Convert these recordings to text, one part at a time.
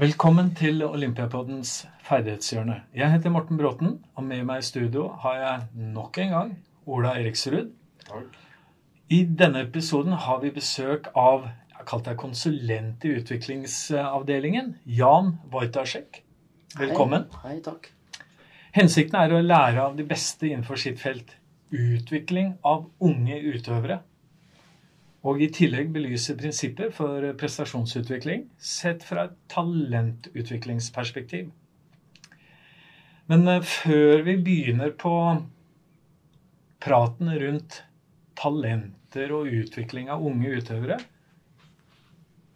Velkommen til Olympiapoddens ferdighetshjørne. Jeg heter Morten Bråten, og med meg i studio har jeg nok en gang Ola Eriksrud. Takk. I denne episoden har vi besøk av jeg kalte deg konsulent i utviklingsavdelingen, Jan Wojtasek. Velkommen. Hei, hei, takk. Hensikten er å lære av de beste innenfor sitt felt. Utvikling av unge utøvere. Og i tillegg belyse prinsipper for prestasjonsutvikling sett fra et talentutviklingsperspektiv. Men eh, før vi begynner på praten rundt talenter og utvikling av unge utøvere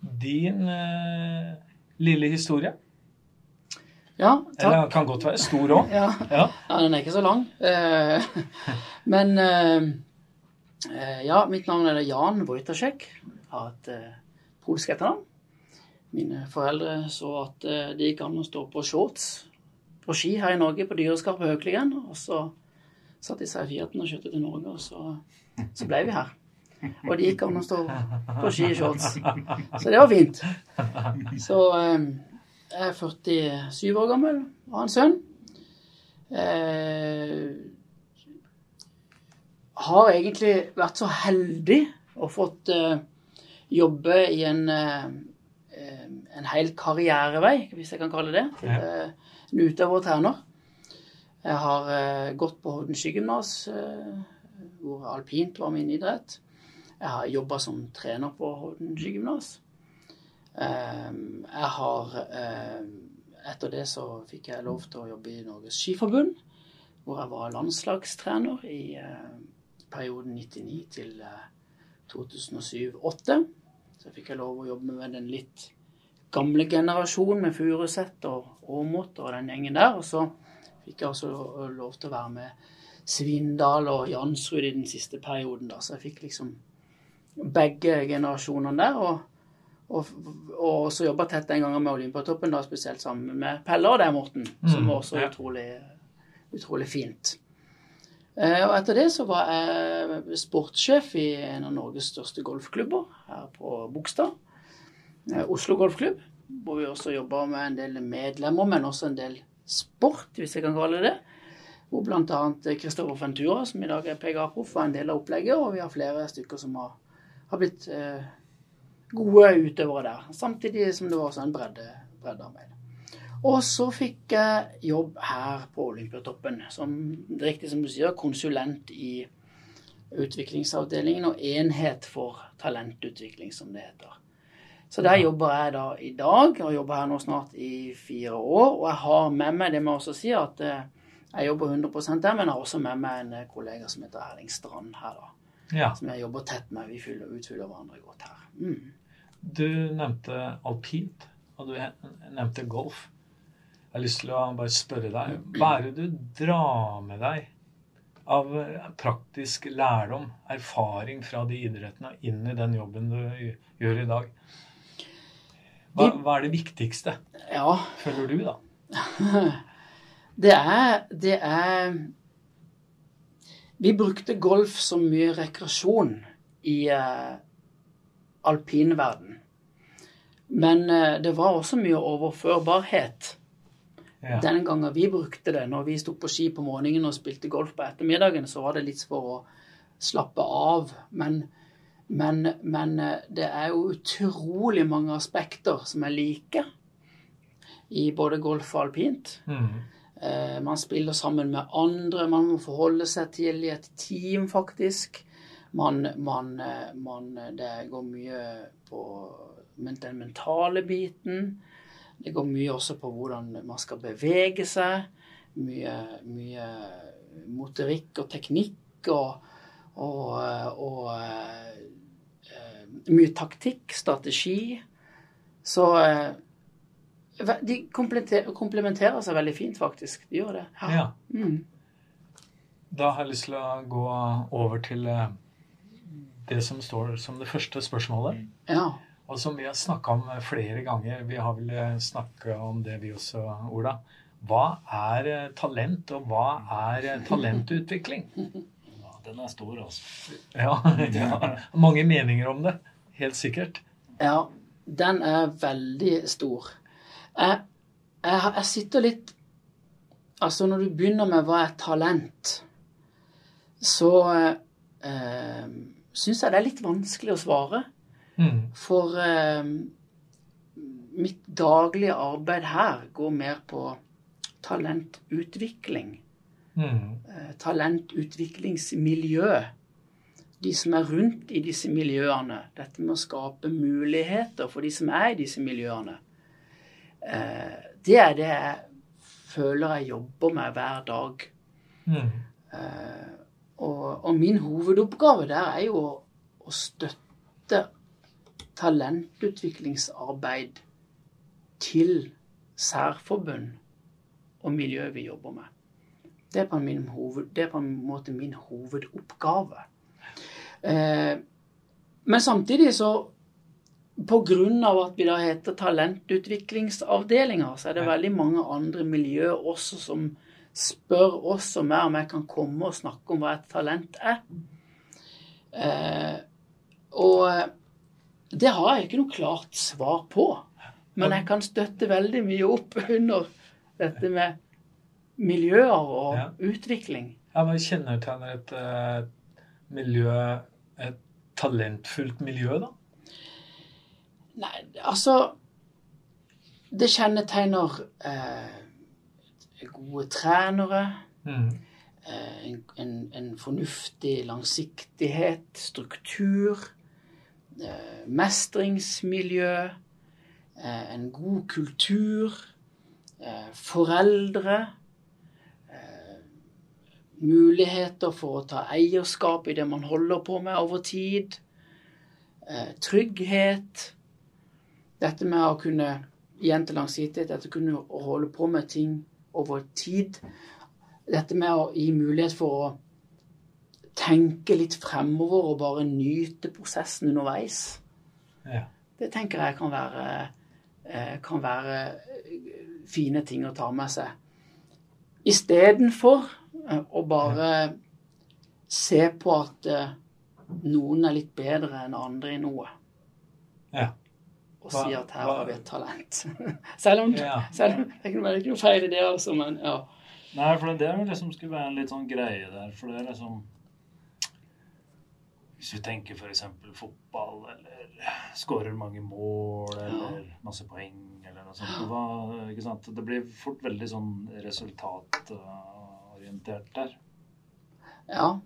Din eh, lille historie. Ja, takk. Eller kan godt være stor òg. Ja. Ja. ja, den er ikke så lang. Eh, Men eh, ja, mitt navn er Jan Wojtasek. Jeg har et eh, polsk etternavn. Mine foreldre så at eh, det gikk an å stå på shorts på ski her i Norge, på Dyreskap på Høklingen. Og så satt de seg i Fiaten og kjørte til Norge, og så, så ble vi her. Og det gikk an å stå på ski i shorts. Så det var fint. Så eh, jeg er 47 år gammel og har en sønn. Eh, har egentlig vært så heldig og fått uh, jobbe i en, eh, en hel karrierevei, hvis jeg kan kalle det. Ja. Uh, en utøver og trener. Jeg har gått på Hovden skigymnas, hvor alpint var min idrett. Jeg har jobba som trener på Hovden skigymnas. Jeg har Etter det så fikk jeg lov til å jobbe i Norges Skiforbund, hvor jeg var landslagstrener i eh, perioden 99 til eh, 2007-2008. Så fikk jeg lov å jobbe med den litt gamle generasjonen med Furuset og Aamodt og den gjengen der. Og så fikk jeg også lov- til å være med Svindal og Jansrud i den siste perioden. da, Så jeg fikk liksom begge generasjonene der. og og, og også jobba tett den gangen med Olympiatoppen, da spesielt sammen med Pelle og deg, Morten. Som Mm, var også utrolig, utrolig fint. Eh, og etter det så var jeg sportssjef i en av Norges største golfklubber her på Bogstad. Eh, Oslo Golfklubb. Hvor vi også jobba med en del medlemmer, men også en del sport, hvis jeg kan kalle det det. Hvor bl.a. Kristoffer Ventura, som i dag er PGA-proff, var en del av opplegget. Og vi har flere stykker som har, har blitt eh, gode utøvere der. Samtidig som det var også en bredde, breddearbeid. Og så fikk jeg jobb her på Olympiatoppen, som det er riktig som du sier, konsulent i utviklingsavdelingen og enhet for talentutvikling, som det heter. Så der jobber jeg da i dag, og jobber her nå snart i fire år. Og jeg har med meg, det med også si, at eh, jeg jobber 100 der, men jeg har også med meg en eh, kollega som heter Erling Strand her, da. ja. Som jeg jobber tett med. Vi fyller, utfyller hverandre godt her. Mm. Du nevnte alpint, og du nevnte golf. Jeg har lyst til å bare spørre deg, hva er det du drar med deg av praktisk lærdom, erfaring fra de idrettene, inn i den jobben du gjør i dag? Hva, hva er det viktigste, Ja, føler du, da? det er Det er Vi brukte golf som mye rekreasjon i uh, alpinverden. Men uh, det var også mye overførbarhet. Ja. Den gangen vi brukte det, når vi sto på ski på morgenen og spilte golf på ettermiddagen, så var det litt for å slappe av. Men, men, men eh, det er jo utrolig mange aspekter som er like i både golf og alpint. Mm. Eh, man spiller sammen med andre, man må forholde seg til i et team, faktisk. Man, man, eh, man Det går mye på den mentale biten. Det går mye også på hvordan man skal bevege seg. Mye, mye motorikk og teknikk og, og, og eh, mye taktikk, strategi. Så eh, de komplementerer, seg veldig fint, faktisk. De gjør det. Ja. Mm. Da har jeg lyst til å gå over til eh, det som står som det første spørsmålet. ja. Og som vi har snakka om flere ganger. Vi har vel snakka om det, vi også, Ola. Hva er eh, talent, og hva er eh, talentutvikling? Ja, den er stor, altså. Ja, ja. Mange meninger om det. Helt sikkert. Ja, den er veldig stor. Jeg, jeg, jeg sitter litt Altså, når du begynner med hva er talent, så eh, syns jeg det er litt vanskelig å svare. Mm. For eh, mitt daglige arbeid her går mer på talentutvikling. Mm. eh, talentutviklingsmiljø. De som er rundt i disse miljøene. Dette med å skape muligheter for de som er i disse miljøene. Eh, Det er det jeg føler jeg jobber med hver dag. Mm. Eh, Og, og min hovedoppgave der er jo å, å støtte talentutviklingsarbeid til særforbund og miljø vi jobber med. Det er på, min hoved, det er på en måte min hovedoppgave. Eh, men samtidig så av at vi da heter talentutviklingsavdelinga, så er det veldig mange andre miljøer også som spør oss om jeg, om jeg kan komme og snakke om hva et talent er. Eh, og det har jeg ikke noe klart svar på. Men jeg kan støtte veldig mye opp under dette med miljøer og Ja. utvikling. Ja, Hva kjennetegner et eh, miljø, et talentfullt miljø, da? Nei, altså Det kjennetegner eh, gode trenere, Mm. eh, en, en, en fornuftig langsiktighet, struktur, mestringsmiljø, eh, en god kultur, eh, foreldre, eh, muligheter for å ta eierskap i det man holder på med over tid, eh, trygghet, dette med å kunne igjen til langsiktighet, dette kunne å holde på med ting over tid. Dette med å gi mulighet for å tenke litt fremover og bare nyte prosessen underveis. Ja. Det tenker jeg kan være, eh, kan være eh, fine ting å ta med seg. Istedenfor eh, å bare se på at noen er litt bedre enn andre i noe. Ja. Og Hva- si at her hva- har vi et talent. selv om, Ja. selv om det kan være ikke noe feil i det, altså, men ja. Nei, for det er liksom skulle være en litt sånn greie der. For det er liksom Hvis vi tenker f.eks. fotball, eller skårer mange mål, eller masse poeng, eller noe sånt. Hva, ikke sant? Det blir fort veldig sånn resultatorientert der. ja,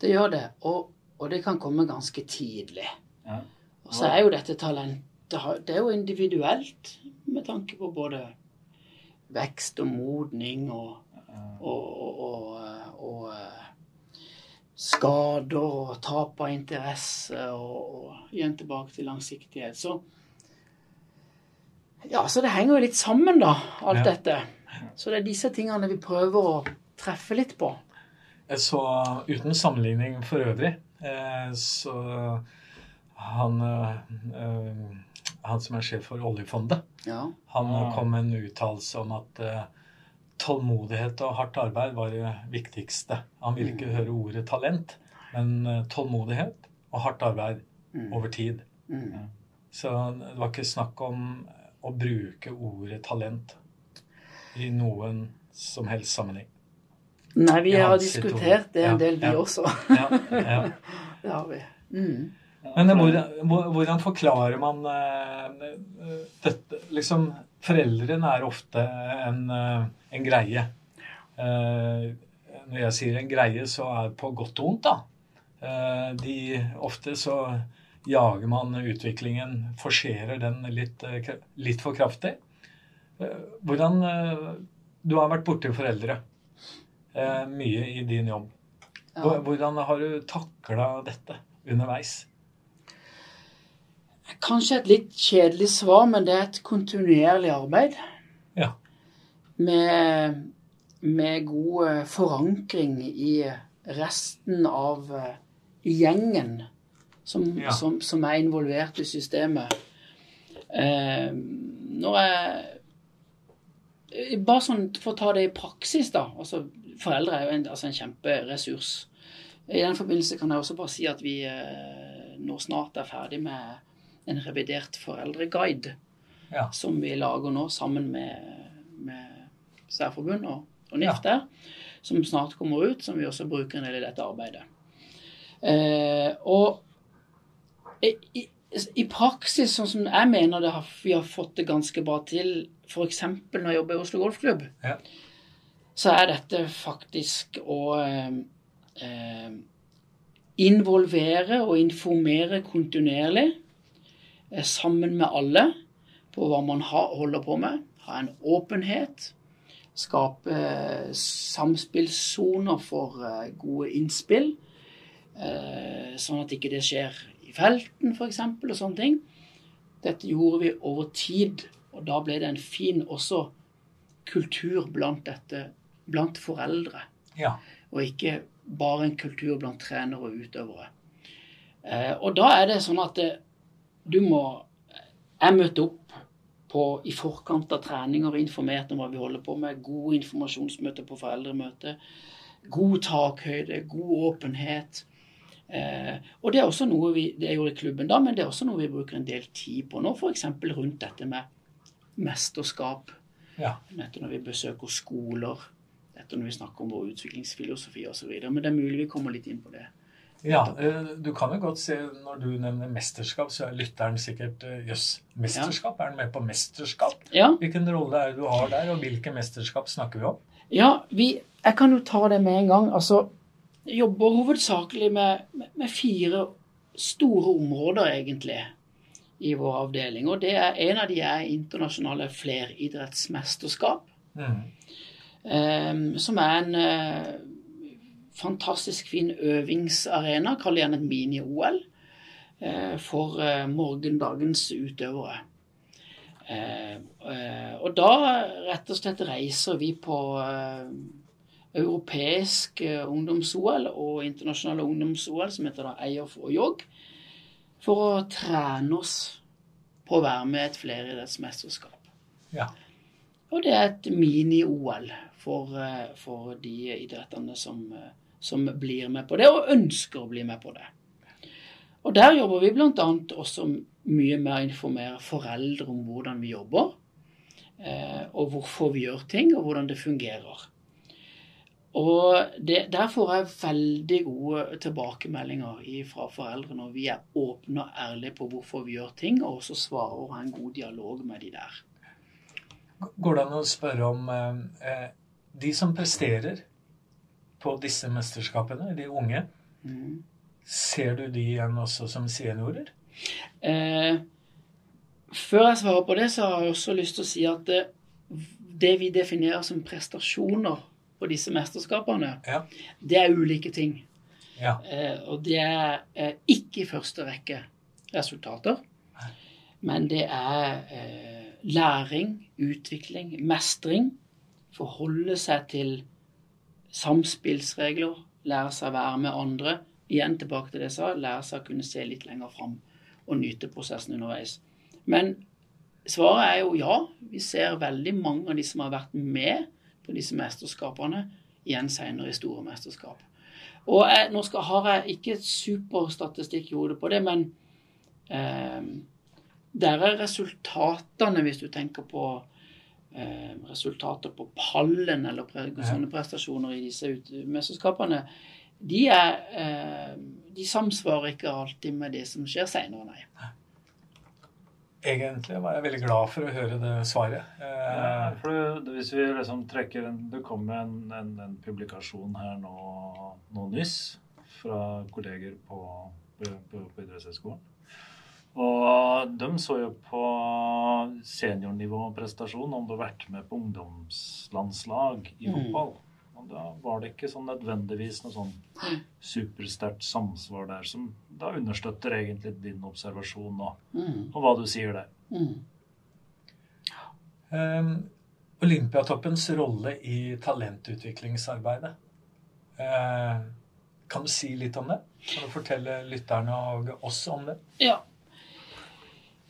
det gjør det. Og, og det kan komme ganske tidlig. Ja. Og så er jo dette talentet Det er jo individuelt med tanke på både vekst og modning og, og, og, og, og eh, skader og tap av interesse og, og igjen tilbake til langsiktighet. Så ja, så det henger jo litt sammen, da, alt Ja. dette. Så det er disse tingene vi prøver å treffe litt på. Så, uten sammenligning for øvrig, eh, så han, eh, eh, han som er sjef for oljefondet, Ja. han kom med en uttalelse om at tålmodighet og hardt arbeid var det viktigste. Han ville ikke høre ordet talent, men eh, tålmodighet og hardt arbeid Mm. over tid. Mm. Så det var ikke snakk om å bruke ordet talent i noen som helst sammenheng. Nei, vi har diskutert det en del, vi ja. også. Ja, ja. Det har vi. Mm. Men hvordan, hvordan forklarer man eh, eh, dette Liksom, foreldrene er ofte en, eh, en greie. Eh, Når jeg sier en greie, så er det på godt og vondt, da. Eh, De, ofte så jager man utviklingen, forserer den litt, litt for kraftig. Eh, Hvordan Du har vært borti foreldre mye i din jobb. Hvordan har du takla dette underveis? Kanskje et litt kjedelig svar, men det er et kontinuerlig arbeid. Ja. Med, med god eh, forankring i resten av eh, gjengen som, Ja. som, som er involvert i systemet. Eh, når jeg eh, Bare sånn for å ta det i praksis, da. Altså, foreldre er jo en, altså en kjemperessurs. I den forbindelse kan jeg også bare si at vi eh, nå snart er ferdig med en revidert foreldreguide. Ja. som vi lager nå sammen med, med Særforbund og, og NIF der, som snart kommer ut, som vi også bruker en del i dette arbeidet. Eh, og i, i, praksis, sånn som jeg mener det har, vi har fått det ganske bra til, f.eks. når jeg jobber i Oslo Golfklubb, Ja. så er dette faktisk å eh, eh, involvere og informere kontinuerlig sammen med alle på hva man holder på med. Ha en åpenhet. Skape eh, samspillssoner for eh, gode innspill. Eh, sånn at ikke det skjer i felten, f.eks., og sånne ting. Dette gjorde vi over tid, og da ble det en fin også kultur blant dette, blant foreldre. Ja. Og ikke bare en kultur blant trenere og utøvere. Og da er det sånn at det, du må Jeg møter opp på, i forkant av treninger informert om hva vi holder på med. Gode informasjonsmøter på foreldremøte. God takhøyde, god åpenhet. Eh, og det er også noe vi det gjorde i klubben da, men det er også noe vi bruker en del tid på nå. F.eks. rundt dette med mesterskap. Ja. Dette når vi besøker skoler. Dette når vi snakker om vår utviklingsfilosofi osv. Men det er mulig vi kommer litt inn på det. Ja. eh, Du kan jo godt se når du nevner mesterskap, så er lytteren sikkert eh, Jøss, mesterskap? Er han med på mesterskap? Ja, Hvilken rolle er det du har der, og hvilke mesterskap snakker vi om? ja vi, jeg kan jo ta det med en gang. Altså, jeg jobber hovedsakelig med, med, fire store områder, egentlig, i vår avdeling. Og det er, en av de er internasjonale fleridrettsmesterskap. Mm. Um, som er en eh, fantastisk fin øvingsarena, kall gjerne et mini-OL, eh, for eh, morgendagens utøvere. Eh, og da rett og slett reiser vi på europeisk ungdoms-OL og internasjonale ungdoms-OL, som heter da EIOF og JOG, for å trene oss på å være med i et fleridrettsmesterskap. Ja. Og det er et mini-OL for, for de idrettene som, som blir med på det, og ønsker å bli med på det. Og der jobber vi bl.a. også mye med å informere foreldre om hvordan vi jobber, eh, og hvorfor vi gjør ting, og hvordan det fungerer. Og det, Der får jeg veldig gode tilbakemeldinger fra foreldre når vi er åpne og ærlige på hvorfor vi gjør ting, og også svarer og har en god dialog med de der. Går det an å spørre om eh, eh, de som presterer på disse mesterskapene, de unge, Mm. ser du de igjen også som seniorer? Eh, før jeg svarer på det, så har jeg også lyst til å si at det, det vi definerer som prestasjoner på disse mesterskapene, Ja. det er ulike ting. Ja. Eh, og det er eh, ikke i første rekke resultater, men det er eh, læring, utvikling, mestring. Forholde seg til samspillsregler, lære seg å være med andre. Igjen tilbake til det jeg sa, lære seg å kunne se litt lenger fram og nyte prosessen underveis. Men svaret er jo ja. Vi ser veldig mange av de som har vært med på disse mesterskapene, igjen senere i store mesterskap. Og jeg, nå skal, har jeg ikke superstatistikk i hodet på det, men eh, der er resultatene, hvis du tenker på resultater på pallen eller pre Ja. sånne prestasjoner i disse mesterskapene, de, er, eh, de samsvarer ikke alltid med det som skjer seinere, nei. Egentlig var jeg veldig glad for å høre det svaret. Ja, Eh, for hvis vi liksom trekker en Det kom en, en, en publikasjon her nå, nå nyss fra kolleger på, på, på idrettshøyskolen. Og de så jo på seniornivåprestasjon om du har vært med på ungdomslandslag i Mm. fotball. Og da var det ikke sånn nødvendigvis noe sånn supersterkt samsvar der, som da understøtter egentlig din observasjon og, Mm, og hva du sier der. mm. Um, Olympiatoppens rolle i talentutviklingsarbeidet. Uh, kan du si litt om det? Kan du fortelle lytterne og oss om det? Ja.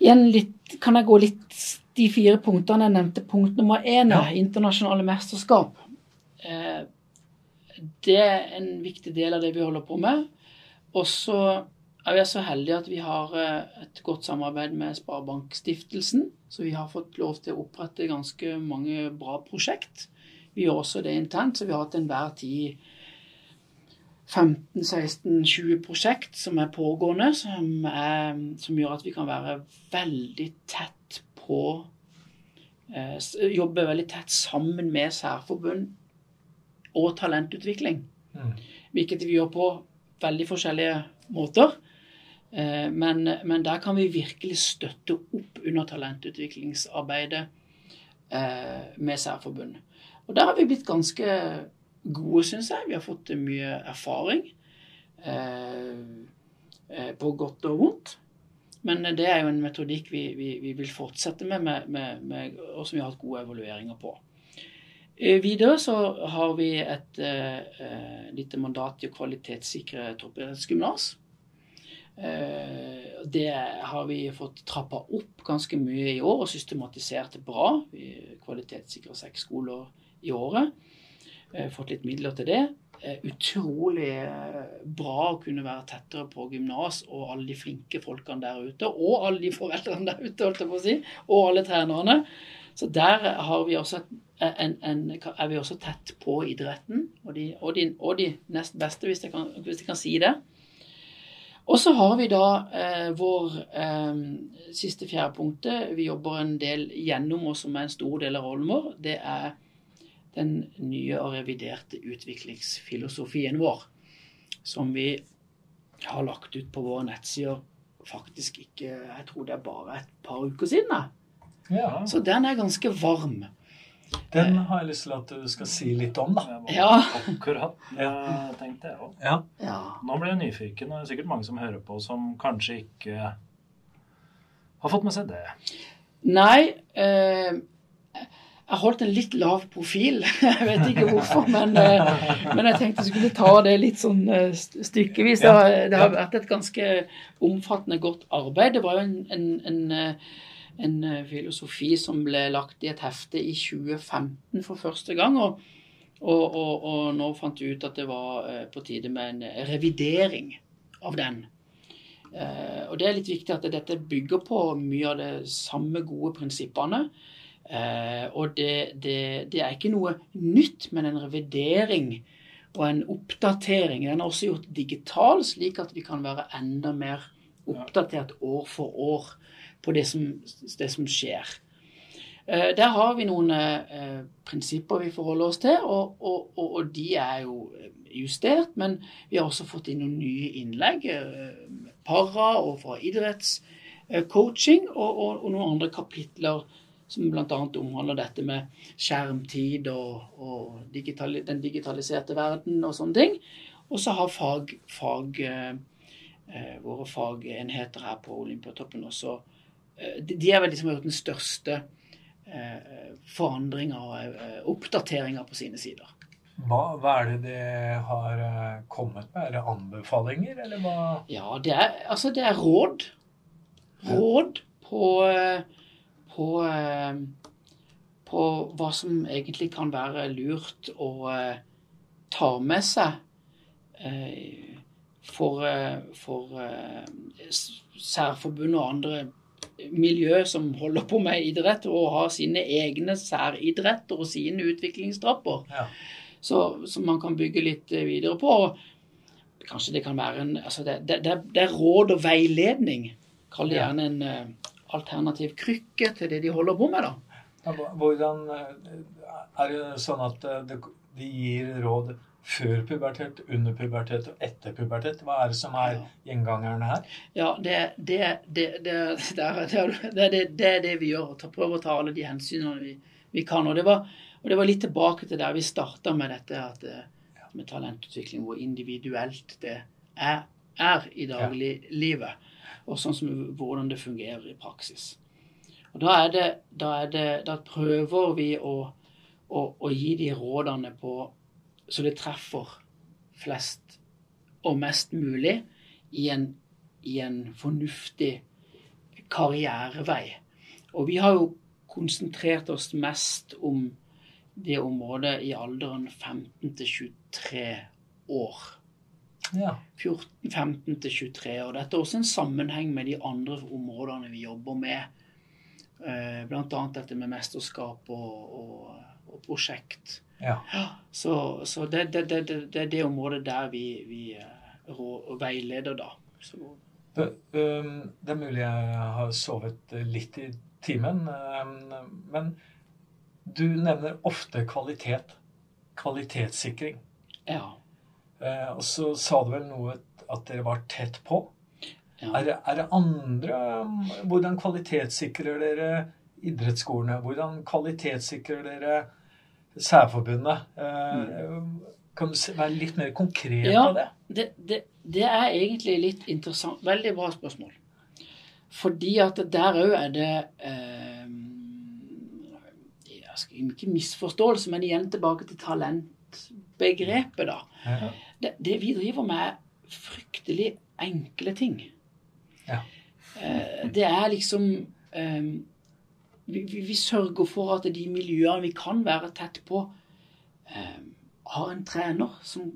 Litt, kan jeg gå litt de fire punktene jeg nevnte. Punkt nummer én Ja. internasjonale mesterskap. Eh, det er en viktig del av det vi holder på med. Og så er vi så heldige at vi har eh, et godt samarbeid med Sparebankstiftelsen. Så vi har fått lov til å opprette ganske mange bra prosjekt. Vi gjør også det internt, så vi har hatt enhver tid 15-16-20 prosjekt som er pågående, som, er, som, gjør at vi kan være veldig tett på eh, Jobbe veldig tett sammen med særforbund og talentutvikling. Mm. Hvilket vi gjør på veldig forskjellige måter. Eh, men, men, der kan vi virkelig støtte opp under talentutviklingsarbeidet eh, med særforbund. Og der har vi blitt ganske gode, syns jeg. Vi har fått mye erfaring. Eh, eh, på godt og vondt. Men det er jo en metodikk vi, vi, vi vil fortsette med, med, med, med, og som vi har hatt gode evalueringer på. Eh, videre så har vi et eh, lite mandat til å kvalitetssikre toppidrettsgymnas. Eh, det har vi fått trappa opp ganske mye i år og systematisert bra. Vi kvalitetssikrer seks skoler i året. Eh, fått litt midler til det. Eh, utrolig eh, bra å kunne være tettere på gymnas og alle de flinke folkene der ute. Og alle de foreldrene der ute, holdt jeg på å si. Og alle trenerne. Så der vi en, en, er vi også tett på idretten. Og de, og de, og de nest beste, hvis jeg, kan, hvis jeg, kan, si det. Og så har vi da eh, vår eh, siste fjerde punktet vi jobber en del gjennom, og som er en stor del av rollen vår. Det er den nye og reviderte utviklingsfilosofien vår, som vi har lagt ut på våre nettsider faktisk ikke Jeg tror det er bare et par uker siden. Ja. Så den er ganske varm. Den har jeg lyst til at du skal si litt om, da. Ja. Akkurat det tenkte jeg òg. Ja. Ja. Nå ble jeg nyfiken, og det er sikkert mange som hører på, som kanskje ikke har fått med seg det. Nei. Eh, jeg holdt en litt lav profil. Jeg vet ikke hvorfor, men, eh, men jeg tenkte jeg skulle ta det litt sånn eh, stykkevis. Det har vært et ganske omfattende, godt arbeid. Det var jo en, en, en, eh, en filosofi som ble lagt i et hefte i 2015 for første gang. Og, og, og, og nå fant vi ut at det var på tide med en revidering av den. Og det er litt viktig at dette bygger på mye av de samme gode prinsippene. Eh, og det, det, det, er ikke noe nytt, men en revidering og en oppdatering. Den er også gjort digital, slik at vi kan være enda mer oppdatert år for år på det som, det som skjer. Eh, der har vi noen eh, prinsipper vi forholder oss til, og, og, og, og, de er jo justert. Men vi har også fått inn noen nye innlegg. Eh, para og fra idrettscoaching og, og noen andre kapitler som bl.a. omhandler dette med skjermtid og, og digital, den digitaliserte verden og sånne ting. Og så har fag, fag eh, eh, våre fagenheter her på Olympiatoppen også eh, de, de er vel liksom gjort den største eh, forandringa og eh, oppdateringa på sine sider. Hva, hva, er det de har kommet med? Er det anbefalinger, eller hva? Ja, det er, altså det er råd. Råd på på, eh, på hva som egentlig kan være lurt å eh, ta med seg eh, for, for særforbund og andre miljø som holder på med idrett, og har sine egne særidretter og sine utviklingstrapper. Ja. Så, som man kan bygge litt videre på. Kanskje det kan være en altså det, det, det, er råd og veiledning. Kall det gjerne en alternativ krykke til det de holder på med, da. Hvordan eh, Er det sånn at eh, de gir råd før pubertet, under pubertet og etter pubertet? Hva er det som er gjengangerne her? Ja, det, det, det, det er det vi gjør. Prøver å ta alle de hensynene vi, vi kan. Og det, var, og det var litt tilbake til der vi starta med dette at, eh, med talentutvikling, hvor individuelt det er, er i dagliglivet og sånn som hvordan det fungerer i praksis. Og Da, er det, da, er det, da prøver vi å, å, å, gi de rådene på så det treffer flest og mest mulig i en, i en fornuftig karrierevei. Og vi har jo konsentrert oss mest om det området i alderen 15 til 23 år. Ja. 14, 15 til 23 år. Dette er også en sammenheng med de andre områdene vi jobber med. Bl.a. Blant annet dette med mesterskap og, og, og prosjekt. ja. Så, så det, det, det, det, det er det området der vi, vi eh, rå- veileder, da. Så, Det, er mulig jeg har sovet litt i timen, men du nevner ofte kvalitet. Kvalitetssikring. ja. Eh, og så sa du vel noe at dere var tett på. ja. Er, er det andre Hvordan kvalitetssikrer dere idrettsskolene? Hvordan kvalitetssikrer dere Særforbundet? Eh, Kan du være litt mer konkret Ja. på det? Det, det, det er egentlig litt interessant. Veldig bra spørsmål. Fordi at der òg er det eh, Jeg skal ikke misforståelse, men igjen tilbake til talentbegrepet, da. Ja. Det, det vi driver med, er fryktelig enkle ting. Ja. Eh, det er liksom eh, vi, vi, vi sørger for at de miljøene vi kan være tett på, eh, har en trener som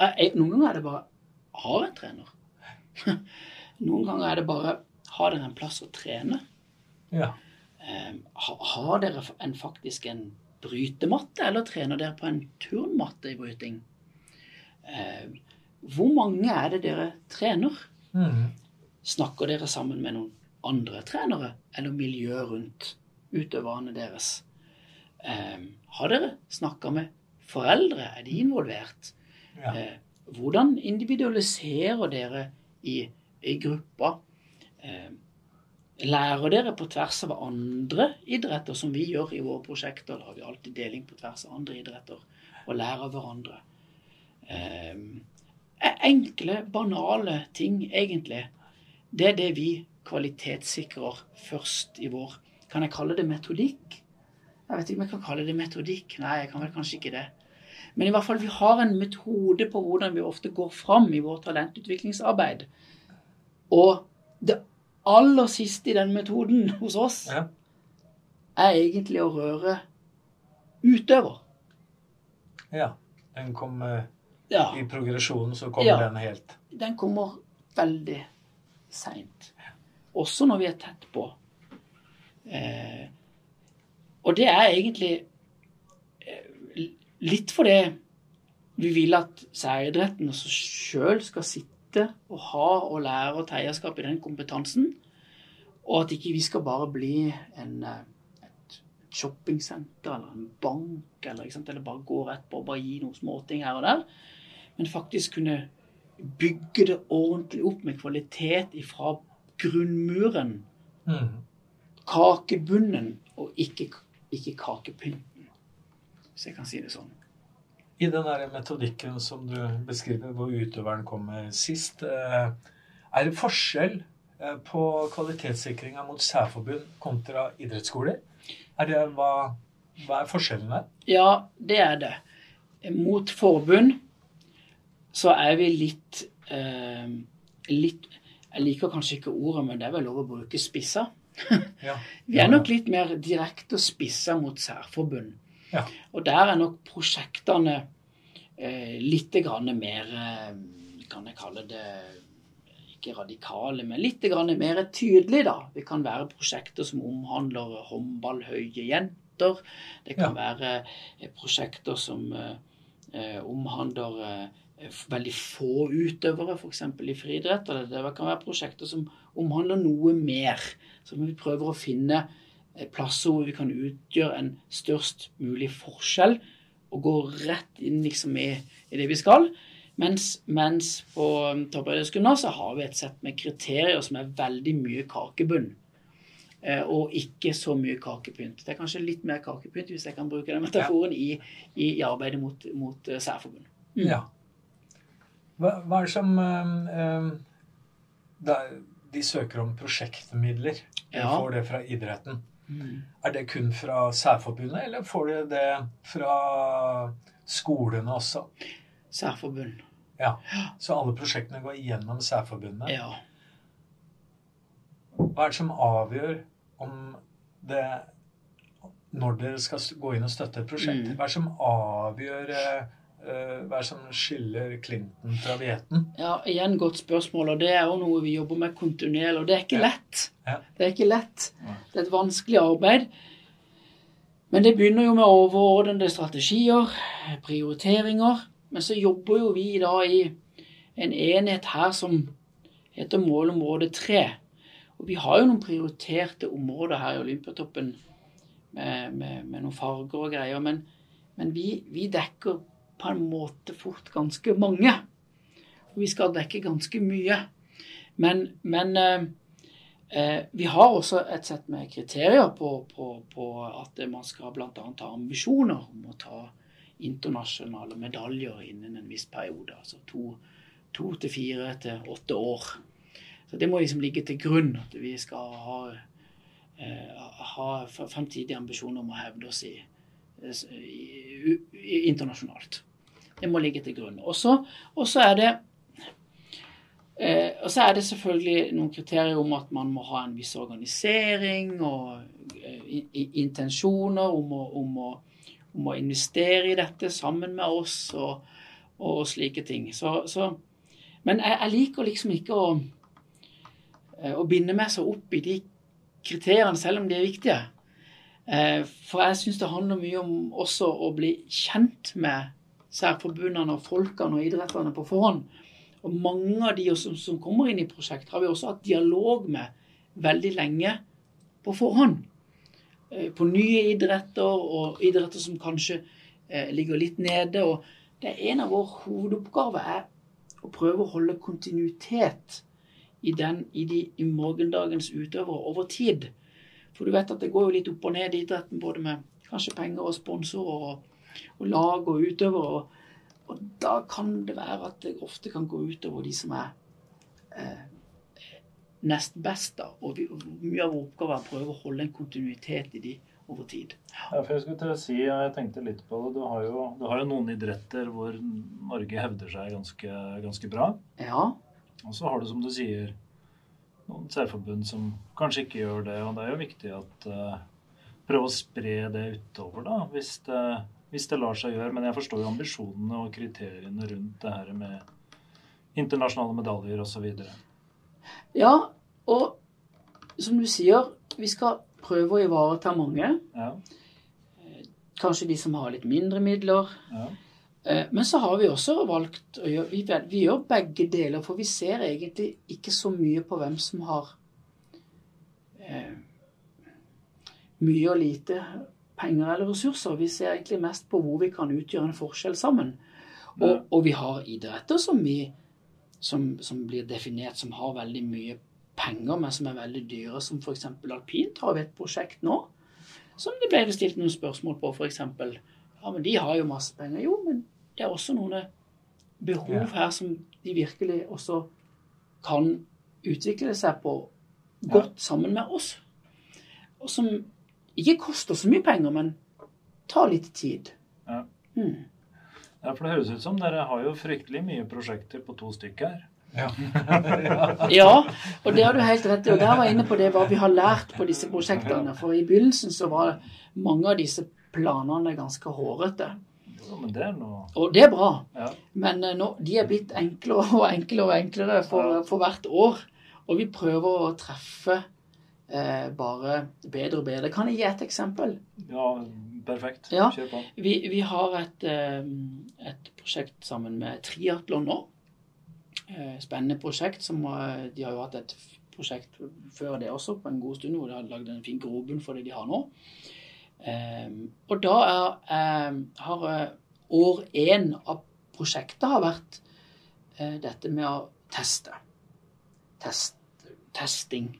eh, eh, Noen ganger er det bare har en trener. Noen ganger er det bare har dere en plass å trene. Ja. Eh, ha- har dere en, faktisk en brytematte, eller trener dere på en turnmatte i bryting? Eh, hvor mange er det dere trener? Mm. Snakker dere sammen med noen andre trenere, eller miljøet rundt utøverne deres? Eh, har dere snakka med foreldre? Er de involvert? Ja. Eh, hvordan individualiserer dere i, i gruppa? Lærer dere på tvers av andre idretter, som vi gjør i våre prosjekter? Da har vi alltid deling på tvers av andre idretter, og lærer hverandre. Eh, enkle, banale ting, egentlig. Det er det vi kvalitetssikrer først i vår Kan jeg kalle det metodikk? Jeg vet ikke om jeg kan kalle det metodikk. Nei, jeg kan vel kanskje ikke det. Men i hvert fall, vi har en metode på hvordan vi ofte går fram i vårt talentutviklingsarbeid. Og det aller siste i den metoden hos oss Ja. er egentlig å røre utøver. ja. Den kommer eh, Ja, I progresjonen så kommer Ja. den helt den kommer veldig seint. Også når vi er tett på. Eh, og det er egentlig eh, litt fordi vi vil at særidretten også sjøl skal sitte og ha og lære og ta eierskap i den kompetansen. Og at ikke vi skal bare bli en, eh, shoppingsenter eller en bank, eller, eller bare gå rett på og bare gi noen småting her og der. Men faktisk kunne bygge det ordentlig opp med kvalitet ifra grunnmuren, Mm. kakebunnen, og ikke, ikke kakepynten. Hvis jeg kan si det sånn. I den der metodikken som du beskriver, hvor utøveren kommer sist, eh, er det forskjell eh, på kvalitetssikringa mot særforbund kontra idrettsskoler? Er det, hva, hva er forskjellen der? Ja, det er det. Mot forbund så er vi litt eh, litt Jeg liker kanskje ikke ordet, men det er vel lov å bruke spissa. Ja. Vi er nok litt mer direkte og spissa mot særforbund. Ja. Og der er nok prosjektene eh, litt grann mer eh, Kan jeg kalle det ikke radikale, men litt grann mer tydelige, da. Det kan være prosjekter som omhandler håndballhøye jenter. Det kan være eh, prosjekter som eh, eh, omhandler eh, veldig få utøvere, f.eks. i friidrett. Eller det kan være prosjekter som omhandler noe mer. Så vi prøver å finne eh, plasser hvor vi kan utgjøre en størst mulig forskjell og gå rett inn liksom i, i det vi skal. Mens, mens på um, toppidrettsgymnas så har vi et sett med kriterier som er veldig mye kakebunn. Eh, og ikke så mye kakepynt. Det er kanskje litt mer kakepynt, hvis jeg kan bruke den metaforen, i, i, arbeidet mot, mot eh, særforbund. Mm. Ja. Hva, hva er det som eh, eh, det er- De søker om prosjektmidler. De Ja. får det fra idretten. Mm. Er det kun fra særforbundet, eller får de det fra skolene også? Særforbund. Ja. Så alle prosjektene går gjennom særforbundet. Ja. Hva er det som avgjør om det Når dere skal gå inn og støtte et prosjekt? Mm. Hva er det som avgjør Eh, hva er det som skiller Clinton fra Vieten? Ja, igjen godt spørsmål, og det er jo noe vi jobber med kontinuerlig, og det er ikke lett. Ja. Det er ikke lett. Det er et vanskelig arbeid. Men det begynner jo med overordnede strategier, prioriteringer. Men så jobber jo vi da i en enhet her som heter målområde 3. Og vi har jo noen prioriterte områder her i Olympiatoppen med, med, med noen farger og greier. Men, men vi, vi dekker på en måte fort ganske mange. Og vi skal dekke ganske mye. Men, men eh, eh, vi har også et sett med kriterier på, på, på at man skal bl.a. ha ambisjoner om å ta internasjonale medaljer innen en viss periode. Altså to, to til fire til åtte år. Så det må liksom ligge til grunn at vi skal ha, eh, ha fremtidige ambisjoner om å hevde oss i, internasjonalt. Det må ligge til grunn. Og så er det eh, og så er det selvfølgelig noen kriterier om at man må ha en viss organisering og eh, intensjoner om å, om, å, om å, investere i dette sammen med oss og, og slike ting. Så, så, men jeg, jeg, liker liksom ikke å, å binde meg så opp i de kriteriene, selv om de er viktige. Eh, for jeg syns det handler mye om også å bli kjent med særforbundene og folkene og idretterne på forhånd. Og mange av de som, som kommer inn i prosjekt, har vi også hatt dialog med veldig lenge på forhånd. Eh, på nye idretter og idretter som kanskje eh, ligger litt nede. Og det er en av våre hovedoppgaver er å prøve å holde kontinuitet i, den, i, de, i morgendagens utøvere over tid. For du vet at det går jo litt opp og ned i idretten, både med kanskje penger og sponsorer og, og lag og utøvere. Og, og, da kan det være at det ofte kan gå utover de som er eh, nest best. da. Og, vi, og mye av vår oppgave er å prøve å holde en kontinuitet i de over tid. Ja, for Jeg skulle til å si, jeg tenkte litt på det, du har jo, du har jo noen idretter hvor Norge hevder seg ganske, ganske bra. Ja. Og så har du, som du sier, noen særforbund som kanskje ikke gjør det. Og det er jo viktig at uh, prøve å spre det utover, da, hvis det, hvis det lar seg gjøre. Men jeg forstår jo ambisjonene og kriteriene rundt det her med internasjonale medaljer osv. Ja, og som du sier, vi skal prøve å ivareta mange. Ja, Kanskje de som har litt mindre midler. ja. Eh, Men så har vi også valgt å gjøre vi, vi gjør begge deler, for vi ser egentlig ikke så mye på hvem som har eh, mye og lite penger eller ressurser. Vi ser egentlig mest på hvor vi kan utgjøre en forskjell sammen. Og, og vi har idretter som, vi, som, som blir definert som har veldig mye penger, men som er veldig dyre, som f.eks. alpint har vi et prosjekt nå som det ble stilt noen spørsmål på, f.eks. Ja, men de har jo masse penger. Jo, men det er også noen behov her som de virkelig også kan utvikle seg på godt sammen med oss. Og som ikke koster så mye penger, men tar litt tid. Ja. Mm. ja, for det høres ut som dere har jo fryktelig mye prosjekter på to stykker. Ja. Ja, og det har du helt rett i. Og der var jeg inne på det hva vi har lært på disse prosjektene. For i begynnelsen så var mange av disse planene ganske hårete. Men det er noe Og det er bra. Ja. Men eh, nå, de er blitt enklere og enklere og enklere for, for hvert år. Og vi prøver å treffe eh, bare bedre og bedre. Kan jeg gi et eksempel? Ja, perfekt. Ja. Kjør på. Vi, vi har et, eh, et prosjekt sammen med Triatlon nå. Eh, Spennende prosjekt. Som, de har jo hatt et prosjekt før det også, på en god stund, hvor de har lagd en fin grobunn for det de har nå. Eh, og da er, eh, har eh, år én av prosjektet har vært eh, dette med å teste. Test, testing.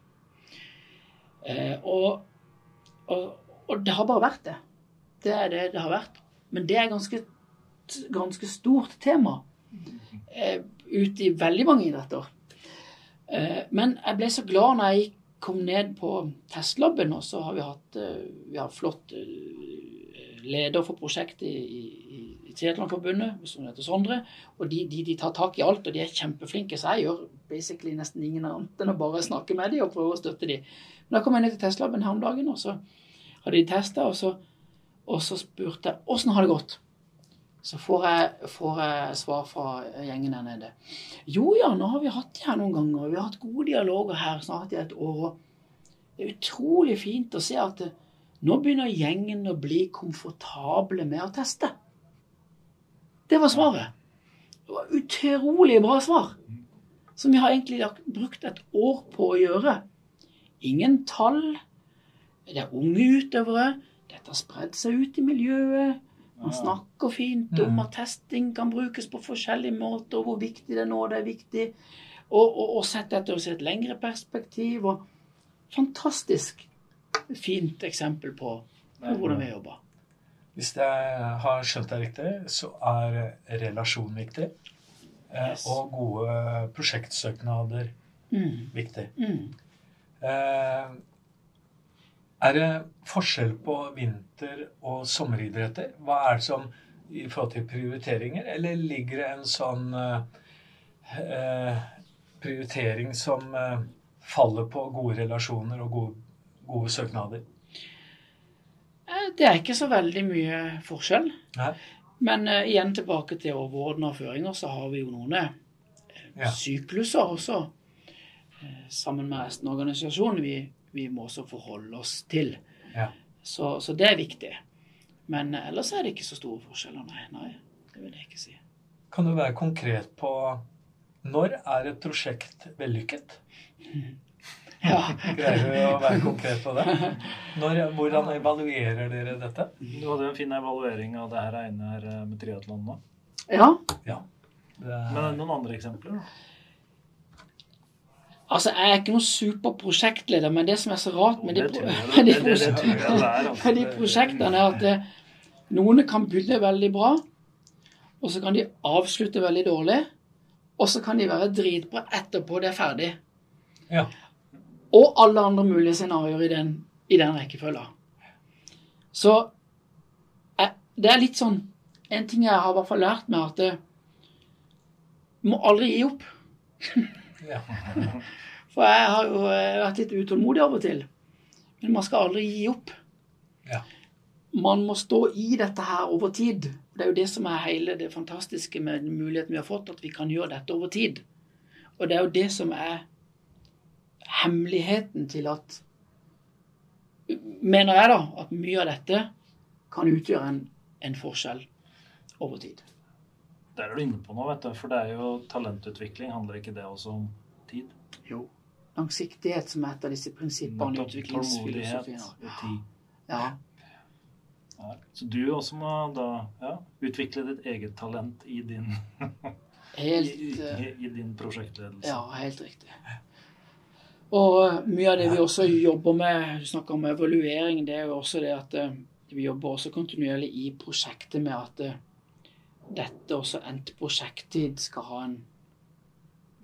Eh, og, og, og det har bare vært det. Det er det det har vært. Men det er ganske, ganske stort tema ute i veldig mange idretter. Men jeg ble så glad når jeg kom ned på testlaben, og så har vi hatt eh, vi har flott eh, leder for prosjektet i, i, i Triathlonforbundet, som heter Sondre. Og de, de, de tar tak i alt, og de er kjempeflinke. Så jeg gjør basically nesten ingen annet enn å bare snakke med dem og prøve å støtte dem. Men da kom jeg ned til testlaben her om dagen, og så hadde de testa, og og så spurte jeg åssen har det gått. Så får jeg, får jeg svar fra gjengen der nede. Jo ja, nå har vi hatt det her noen ganger. Vi har hatt gode dialoger her snart i et år. Det er utrolig fint å se at det, nå begynner gjengen å bli komfortable med å teste. Det var svaret. Det var utrolig bra svar. Som vi har egentlig brukt et år på å gjøre. Ingen tall. Det er unge utøvere. Dette har spredd seg ut i miljøet. Man snakker fint om at testing kan brukes på forskjellige måter, og hvor viktig det er nå det er viktig. Og, og, og sett dette i et lengre perspektiv. Og fantastisk fint eksempel på hvordan vi jobber. Hvis jeg har skjønt deg riktig, så er relasjon viktig. eh, Yes. Og gode prosjektsøknader Mm, viktig. mm. Eh, Er det forskjell på vinter- og sommeridretter? Hva er det som i forhold til prioriteringer, eller ligger det en sånn eh, eh, prioritering som eh, faller på gode relasjoner og gode, gode søknader? Eh, Det er ikke så veldig mye forskjell. Nei? Men eh, igjen tilbake til overordna føringer, så har vi jo noen eh, Ja. sykluser også. Sammen med resten av organisasjonen vi, vi må også forholde oss til. Ja. Så, så det er viktig. Men ellers er det ikke så store forskjeller, nei. nei det vil jeg ikke si. Kan du være konkret på når er et prosjekt vellykket? Ja. Greier du å være konkret på det? Når, hvordan evaluerer dere dette? Du hadde jo en fin evaluering av det her ene her eh, med triatlon nå. ja. Det Men er det noen andre eksempler? da? Altså, jeg er ikke noen superprosjektleder, men det som er så rart med de, med med prosjektene, er at det, noen kan begynne veldig bra, og så kan de avslutte veldig dårlig, og så kan de være dritbra etterpå det er ferdig. Ja. Og alle andre mulige scenarioer i den, i den rekkefølga. Så jeg, det er litt sånn En ting jeg har i hvert fall lært meg, at du må aldri gi opp. Ja. For jeg har jo eh, vært litt utålmodig av og til. Men man skal aldri gi opp. Ja. Man må stå i dette her over tid. Det er jo det som er hele det fantastiske med den muligheten vi har fått, at vi kan gjøre dette over tid. Og det er jo det som er hemmeligheten til at Mener jeg, da, at mye av dette kan utgjøre en, en forskjell over tid. Der er du inne på noe, vet du. For det er jo talentutvikling. Handler ikke det også om tid? Jo. Langsiktighet som er et av disse prinsippene i utviklingsfilosofien. Ja. Ja. Så du også må da ja, utvikle ditt eget talent i din, Helt i, eh, i, i din prosjektledelse. Ja, helt riktig. Og eh, mye av det vi også jobber med, du snakker om evaluering, det er jo også det at eh, vi jobber også kontinuerlig i prosjektet med at dette også endt prosjekttid skal ha en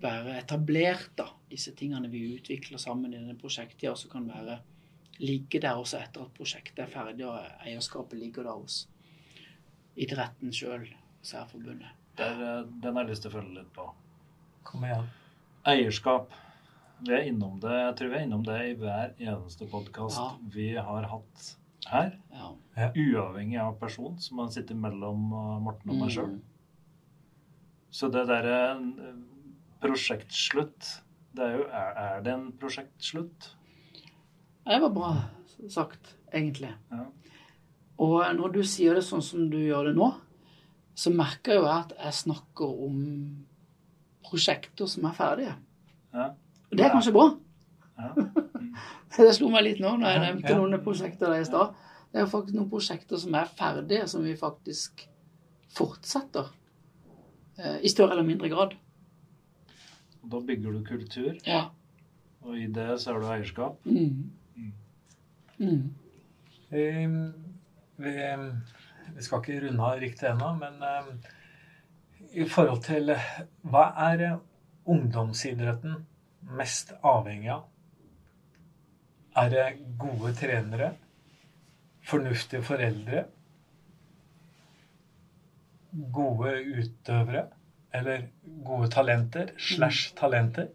være etablert, da. Disse tingene vi utvikler sammen i denne prosjekttida, også kan være ligge der også etter at prosjektet er ferdig og eierskapet ligger der hos idretten sjøl, særforbundet. Der, eh, den har jeg lyst til å følge litt på. Kom igjen. Eierskap. Vi er innom det, jeg tror vi er innom det i hver eneste podkast Ja. vi har hatt her. Ja. Uavhengig av person som man sitter mellom uh, Morten og meg sjøl. Mm. Så det derre eh, prosjektslutt det er jo Er, er det en prosjektslutt? Det var bra sagt, egentlig. Ja. Og når du sier det sånn som du gjør det nå, så merker jeg jo at jeg snakker om prosjekter som er ferdige. Ja. Og det er kanskje bra. Ja. Det slo meg litt nå når jeg nevnte ja. noen prosjekter der i stad. Det er faktisk noen prosjekter som er ferdige, som vi faktisk fortsetter. eh, I større eller mindre grad. Og da bygger du kultur, Ja. og i det så har du eierskap. Mm. Mm. Vi, vi, vi skal ikke runde av riktig ennå, men eh, i forhold til Hva er ungdomsidretten mest avhengig av? Er det gode trenere? Fornuftige foreldre? Gode utøvere? Eller gode talenter? Slash talenter?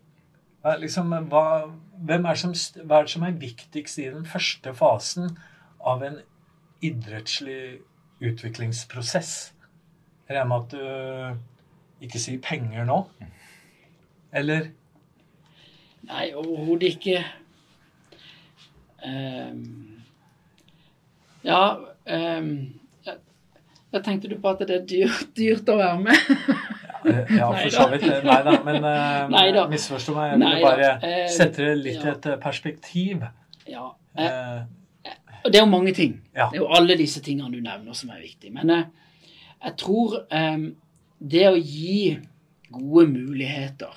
Er Liksom, hva, hvem er som, hva er det som er viktigst i den første fasen av en idrettslig utviklingsprosess? Jeg regner med at du ikke sier penger nå? Eller? Nei, overhodet ikke. Ehm, ja ehm, jeg, jeg tenkte du på at det er dyrt, dyrt å være med? Ja, for så vidt. Nei da, men uh, misforstå meg. Jeg ville bare Eh, sette det litt i et eh, perspektiv. Ja. eh, Eh, Og det er jo mange ting. Det er jo alle disse tingene du nevner som er viktige. Men eh, jeg tror eh, det å gi gode muligheter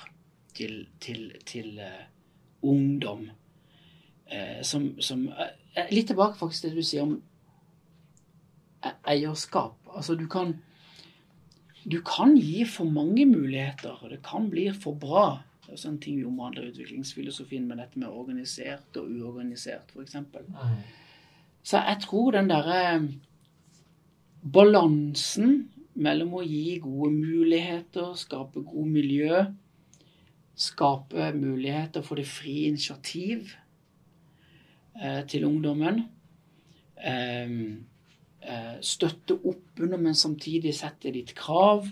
til, til, til eh, ungdom eh, som, som eh, Litt tilbake faktisk til det du sier om e- eierskap. Altså du kan du kan gi for mange muligheter, og det kan bli for bra. Det er også en ting vi omhandler i utviklingsfilosofien med dette med organisert og uorganisert, f.eks. mm. Så jeg tror den derre balansen mellom å gi gode muligheter, skape god miljø, skape muligheter for det frie initiativ eh, til ungdommen, eh, eh, støtte opp under, men samtidig sette litt krav.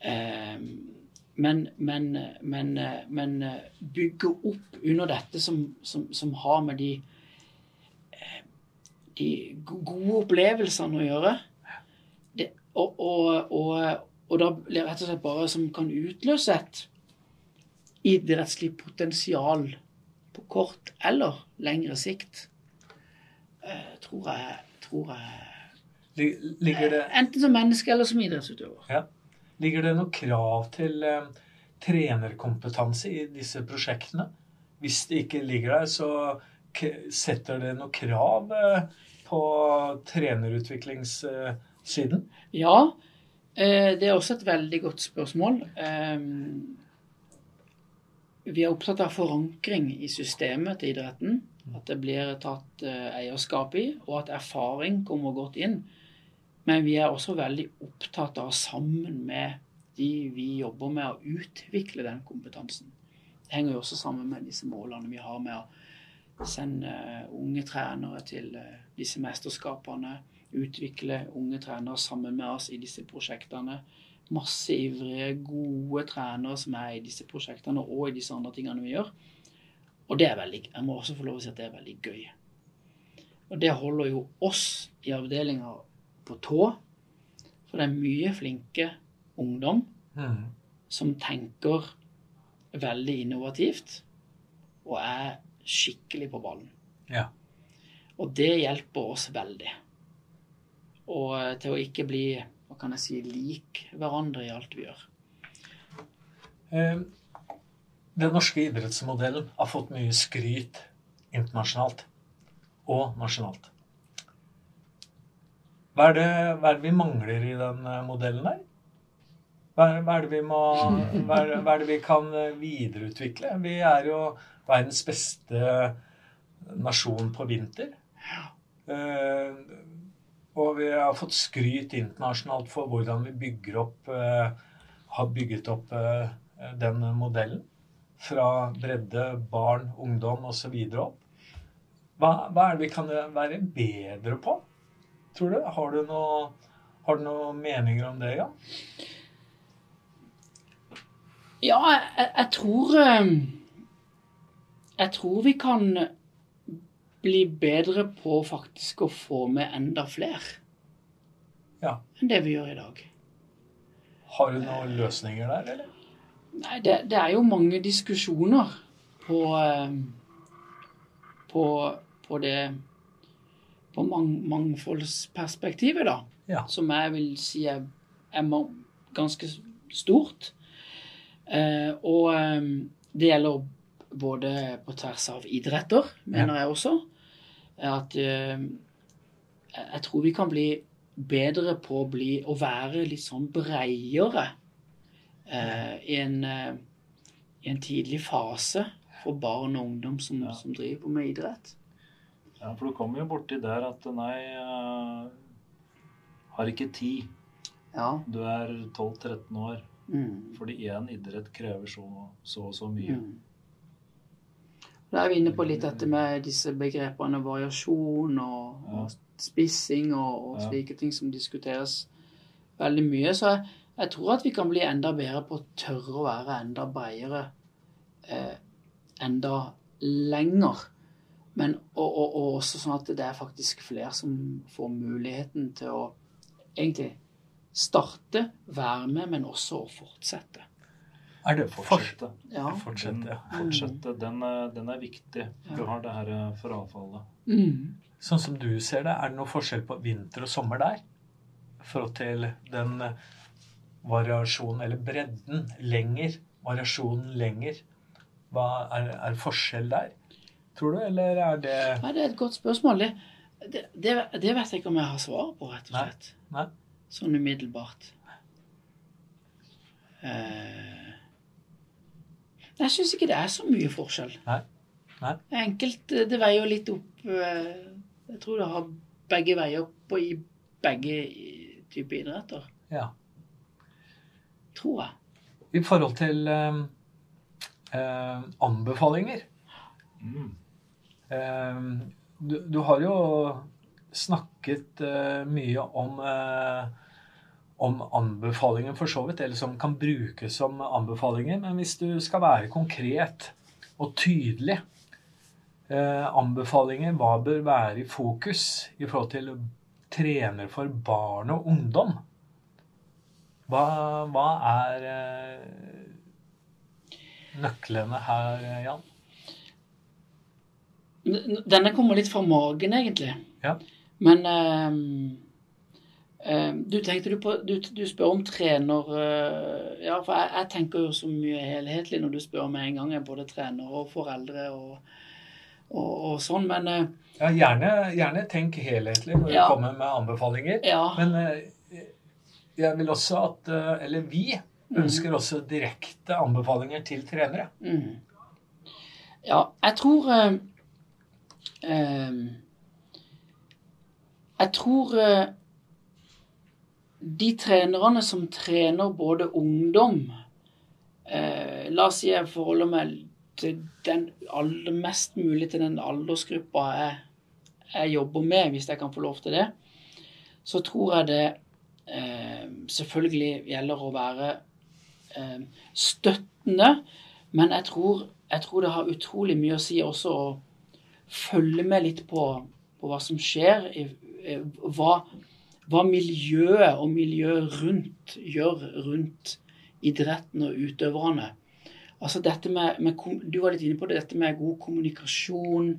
Eh, men, men, men, eh, men eh, bygge opp under dette som, som, som har med de de gode opplevelsene å gjøre. Det, og, og, og, og da rett og slett bare som kan utløse et idrettslig potensial kort eller lengre sikt. Eh, tror jeg, tror jeg Ligger det, Enten som menneske eller som idrettsutøver. ja. Ligger det noe krav til eh, trenerkompetanse i disse prosjektene? Hvis det ikke ligger der, så setter det noe krav eh, på trenerutviklingssiden? Ja, eh, det er også et veldig godt spørsmål. Vi er opptatt av forankring i systemet til idretten. At det blir tatt eh, eierskap i, og at erfaring kommer godt inn. Men vi er også veldig opptatt av sammen med de vi jobber med, å utvikle den kompetansen. Det henger jo også sammen med disse målene vi har med å sende eh, unge trenere til eh, disse mesterskapene. Utvikle unge trenere sammen med oss i disse prosjektene. Masse ivrige, gode trenere som er i disse prosjektene og i disse andre tingene vi gjør. Og det er veldig, jeg må også få lov å si at det er veldig gøy. Og det holder jo oss i avdelinga på tå. For det er mye flinke ungdom Mm. som tenker veldig innovativt og er skikkelig på ballen. Ja. Og det hjelper oss veldig. Og eh, til å ikke bli hva kan jeg si, lik hverandre i alt vi gjør. Eh, Den norske idrettsmodellen har fått mye skryt internasjonalt og nasjonalt. Hva er det, hva er det vi mangler i den eh, modellen der? Hva er, hva er det vi må hva er, hva er det vi kan eh, videreutvikle? Vi er jo verdens beste nasjon på vinter. Og vi har fått skryt internasjonalt for hvordan vi opp eh, har bygget opp eh, den modellen. Fra bredde, barn, ungdom osv. opp. Hva, hva er det vi kan være bedre på, tror du? Har du noe, har du noen meninger om det, Jan? Ja, jeg- jeg tror eh, Jeg tror vi kan bli bedre på faktisk å få med enda flere Ja. enn det vi gjør i dag. Har du noen løsninger der, eller? Nei, det, det er jo mange diskusjoner på eh, på, på det på mang, mangfoldsperspektivet, da. Ja. Som jeg vil si er, er ganske stort. Eh, og eh, det gjelder både på tvers av idretter, mener jeg også. At eh, jeg tror vi kan bli bedre på å, bli, å være litt sånn breiere eh, i, en, eh, i en tidlig fase for barn og ungdom som, Ja. som driver på med idrett. Ja, for du kommer jo borti der at nei, uh, har ikke tid. Ja. Du er 12-13 år. Mm. Fordi én idrett krever så så, og så mye. Mm. Da er vi inne på litt dette med disse begrepene variasjon og, Ja. og spissing og, og Ja. slike ting som diskuteres veldig mye. Så jeg, jeg tror at vi kan bli enda bedre på å tørre å være enda bredere eh, enda lenger. Men, og, og, og også sånn at det er faktisk flere som får muligheten til å egentlig starte, være med, men også å fortsette. Er det for, Fortsette. Ja. fortsette? ja. Fortsette. Den, er- den er viktig. Du har det her eh, frafallet. Mm. Sånn som du ser det, er det noe forskjell på vinter og sommer der? I forhold til den eh, variasjonen, eller bredden, lenger. Variasjonen lenger. Hva er, er forskjell der, tror du, eller er det Nei, det er et godt spørsmål. Det, det, det, det vet jeg ikke om jeg har svar på, rett og Nei. slett. Nei. Sånn umiddelbart. Eh, jeg syns ikke det er så mye forskjell. Nei. Nei. Enkelt eh, Det veier jo litt opp eh, Jeg tror det har begge veier opp i begge typer idretter. Ja. Tror jeg. I forhold til eh, eh, anbefalinger Mm. eh, du, du har jo snakket eh, mye om eh, om anbefalinger for så vidt, eller som kan brukes som anbefalinger. Men hvis du skal være konkret og tydelig eh, Anbefalinger, hva bør være i fokus i forhold til trener for barn og ungdom? Hva, hva er eh, nøklene her, Jan? Denne kommer litt fra magen, egentlig. Ja. Men ehm, du tenkte du på Du, du spør om trener eh, Ja, for jeg, jeg tenker jo så mye helhetlig når du spør med en gang. Jeg er både trener og foreldre og, og, og sånn. Men eh, Ja, gjerne, gjerne tenk helhetlig når Ja. du kommer med anbefalinger. ja. Men eh, jeg vil også at Eller vi ønsker også direkte anbefalinger til trenere. Mm. Ja, jeg tror eh, eh, Jeg tror eh, de trenerne som trener både ungdom eh, La oss si jeg forholder meg til den aller mest mulig til den aldersgruppa jeg, jeg jobber med, hvis jeg kan få lov til det, så tror jeg det eh, selvfølgelig gjelder å være eh, støttende, men jeg tror, jeg tror det har utrolig mye å si også å følge med litt på, på hva som skjer, i, hva, hva miljøet og miljøet rundt gjør rundt idretten og utøverne. Altså dette med, med, Du var litt inne på det, dette med god kommunikasjon,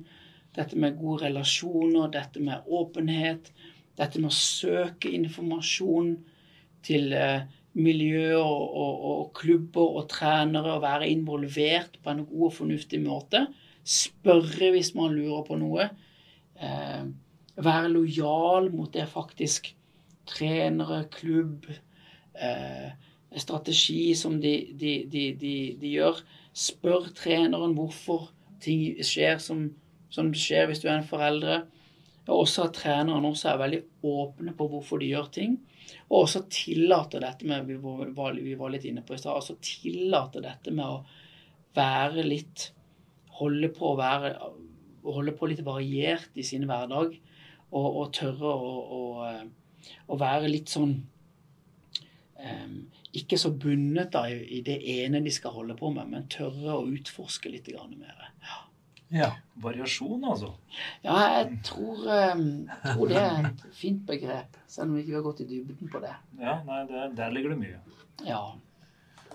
dette med gode relasjoner, dette med åpenhet, dette med å søke informasjon til eh, miljø og, og, og klubber og trenere, og være involvert på en god og fornuftig måte. Spørre hvis man lurer på noe. Eh, være lojal mot det faktisk trenere, klubb, eh, strategi som de, de, de, de, gjør. Spør treneren hvorfor ting skjer som, som skjer hvis du er en foreldre. Og også at treneren også er veldig åpne på hvorfor de gjør ting. Og også tillater dette med vi var, vi var litt inne på i stad, altså tillater dette med å være litt Holde på å være Holde på litt variert i sin hverdag. Og, og tørre å, å, være litt sånn um, Ikke så bundet da i, i det ene de skal holde på med, men tørre å utforske litt mer. Ja. Variasjon, altså. Ja, jeg tror, um, tror det er et fint begrep, selv om vi ikke har gått i dybden på det. Ja, nei, det, der ligger det mye. Ja.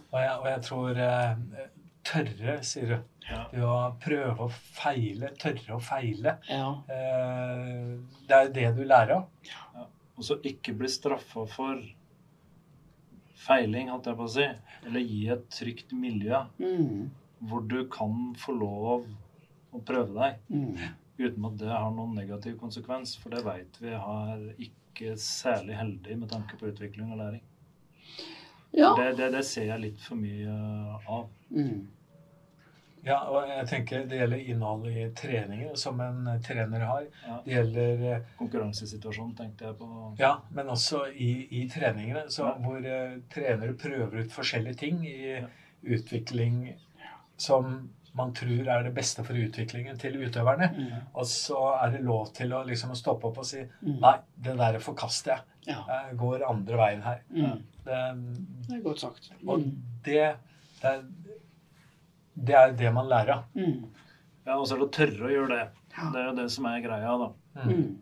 Og jeg, og jeg tror eh, tørre, sier du. Ja. Det å prøve å feile, tørre å feile. ja. Eh, det er det du lærer av. Og så ikke bli straffa for feiling, holdt jeg på å si. Eller gi et trygt miljø Mm, hvor du kan få lov å prøve deg mm. uten at det har noen negativ konsekvens. For det veit vi er ikke særlig heldig med tanke på utvikling og læring. Ja. Det, det, det ser jeg litt for mye av. Mm. Ja, og jeg tenker Det gjelder innholdet i treninger, som en trener har. Ja. Det gjelder eh, Konkurransesituasjonen tenkte jeg på. Ja, men også i, i treningene, så Ja. hvor uh, trenere prøver ut forskjellige ting i Ja. utvikling som man tror er det beste for utviklingen til utøverne. Mm. Og så er det lov til å liksom stoppe opp og si Mm. Nei, det der forkaster jeg. Ja. Jeg går andre veien her. Mm. Det, Det er godt sagt. og Mm. det, det, er, det er det man lærer av. Mm. Ja, og så er det å tørre å gjøre det. Det er jo det som er greia, da. Mm.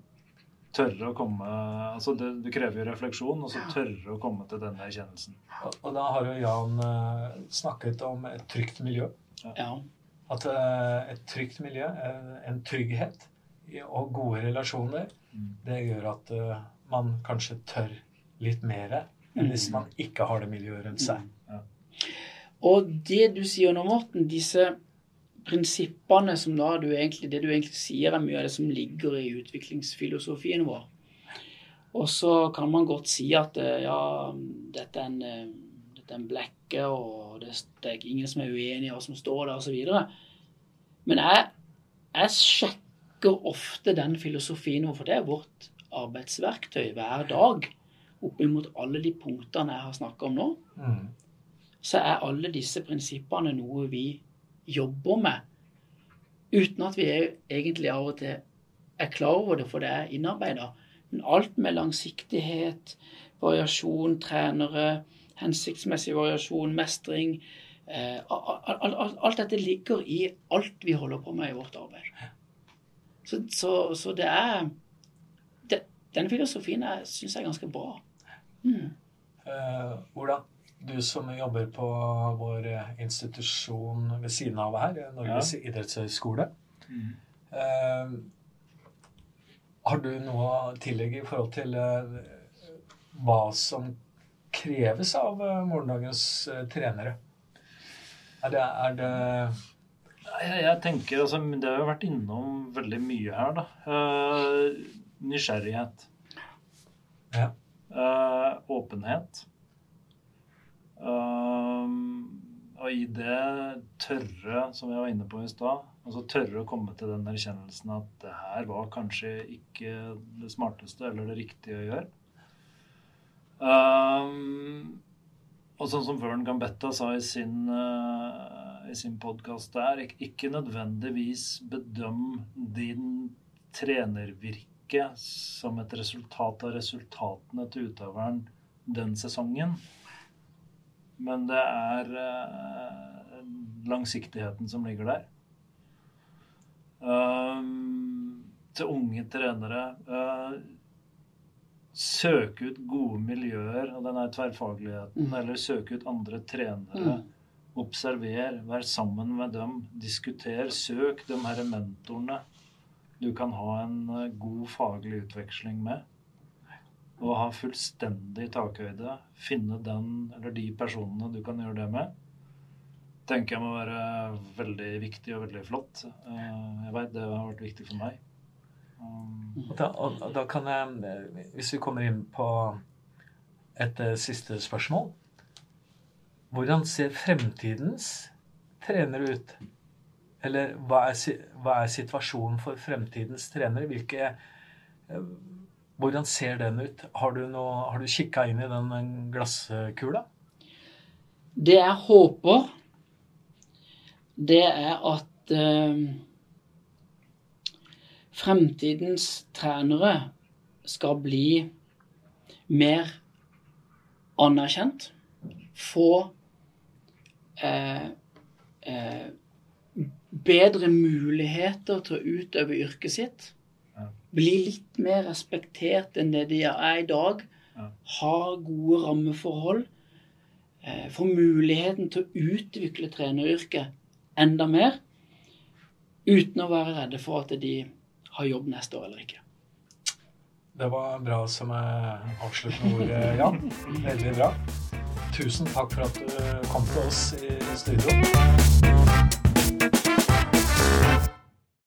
Tørre å komme Altså, det, det krever jo refleksjon, og så tørre å komme til denne erkjennelsen. Og, og da har jo Jan uh, snakket om et trygt miljø. Ja. At uh, et trygt miljø, en, en trygghet og gode relasjoner, Mm. det gjør at uh, man kanskje tør litt mer enn hvis Mm. man ikke har det miljøet rundt seg. Og det du sier nå, Morten, disse prinsippene som da du egentlig, det du egentlig sier, er mye av det som ligger i utviklingsfilosofien vår. Og så kan man godt si at eh, ja, dette er en, eh, dette er en blekke, og det, det er ingen som er uenig i hva som står der, osv. Men jeg, jeg sjekker ofte den filosofien vår, for det er vårt arbeidsverktøy hver dag. Opp mot alle de punktene jeg har snakka om nå Mm. Så er alle disse prinsippene noe vi jobber med, uten at vi egentlig av og til er klar over det, for det er innarbeida. Men alt med langsiktighet, variasjon, trenere, hensiktsmessig variasjon, mestring eh, al- al- al- Alt dette ligger i alt vi holder på med i vårt arbeid. Så, så, så det er det, Den filosofien syns jeg er ganske bra. Mm. Uh, Ola, du som jobber på vår eh, institusjon ved siden av her, eh, Norges idrettshøgskole. Eh, har du noe å tillegge i forhold til eh, hva som kreves av eh, morgendagens eh, trenere? Er det, er det Jeg, jeg tenker, altså, Det har jo vært innom veldig mye her, da. Nysgjerrighet. Ja. Åpenhet. Og i det tørre, som jeg var inne på i stad, altså tørre å komme til den erkjennelsen at det her var kanskje ikke det smarteste eller det riktige å gjøre. Um, og sånn som Vern Gambetta sa i sin, uh, i sin podkast der, ikke nødvendigvis bedøm din trenervirke som et resultat av resultatene til utøveren den sesongen. Men det er uh, langsiktigheten som ligger der. Um, til unge trenere uh, Søke ut gode miljøer og den er tverrfagligheten, Mm. eller søke ut andre trenere. Mm. Observer, vær sammen med dem, diskuter, søk de her mentorene du kan ha en god faglig utveksling med. Og ha fullstendig takhøyde. Finne den eller de personene du kan gjøre det med. Tenker jeg må være veldig viktig og veldig flott. Eh, Jeg veit det har vært viktig for meg. Um, Og da, og, da kan jeg, hvis vi kommer inn på et eh, siste spørsmål Hvordan ser fremtidens trenere ut? Eller hva er, hva er situasjonen for fremtidens trenere? Hvilke, eh, hvordan ser den ut? Har du, noe, du kikka inn i den glasskula? Det jeg håper, det er at eh, fremtidens trenere skal bli mer anerkjent. Få eh, eh, bedre muligheter til å utøve yrket sitt. Bli litt mer respektert enn det de er i dag. Ja. Ha gode rammeforhold eh, får muligheten til å utvikle treneryrket enda mer, uten å være redde for at de har jobb neste år eller ikke. Det var bra som avsluttende ord, Jan. Veldig bra. Tusen takk for at du kom til oss i studio.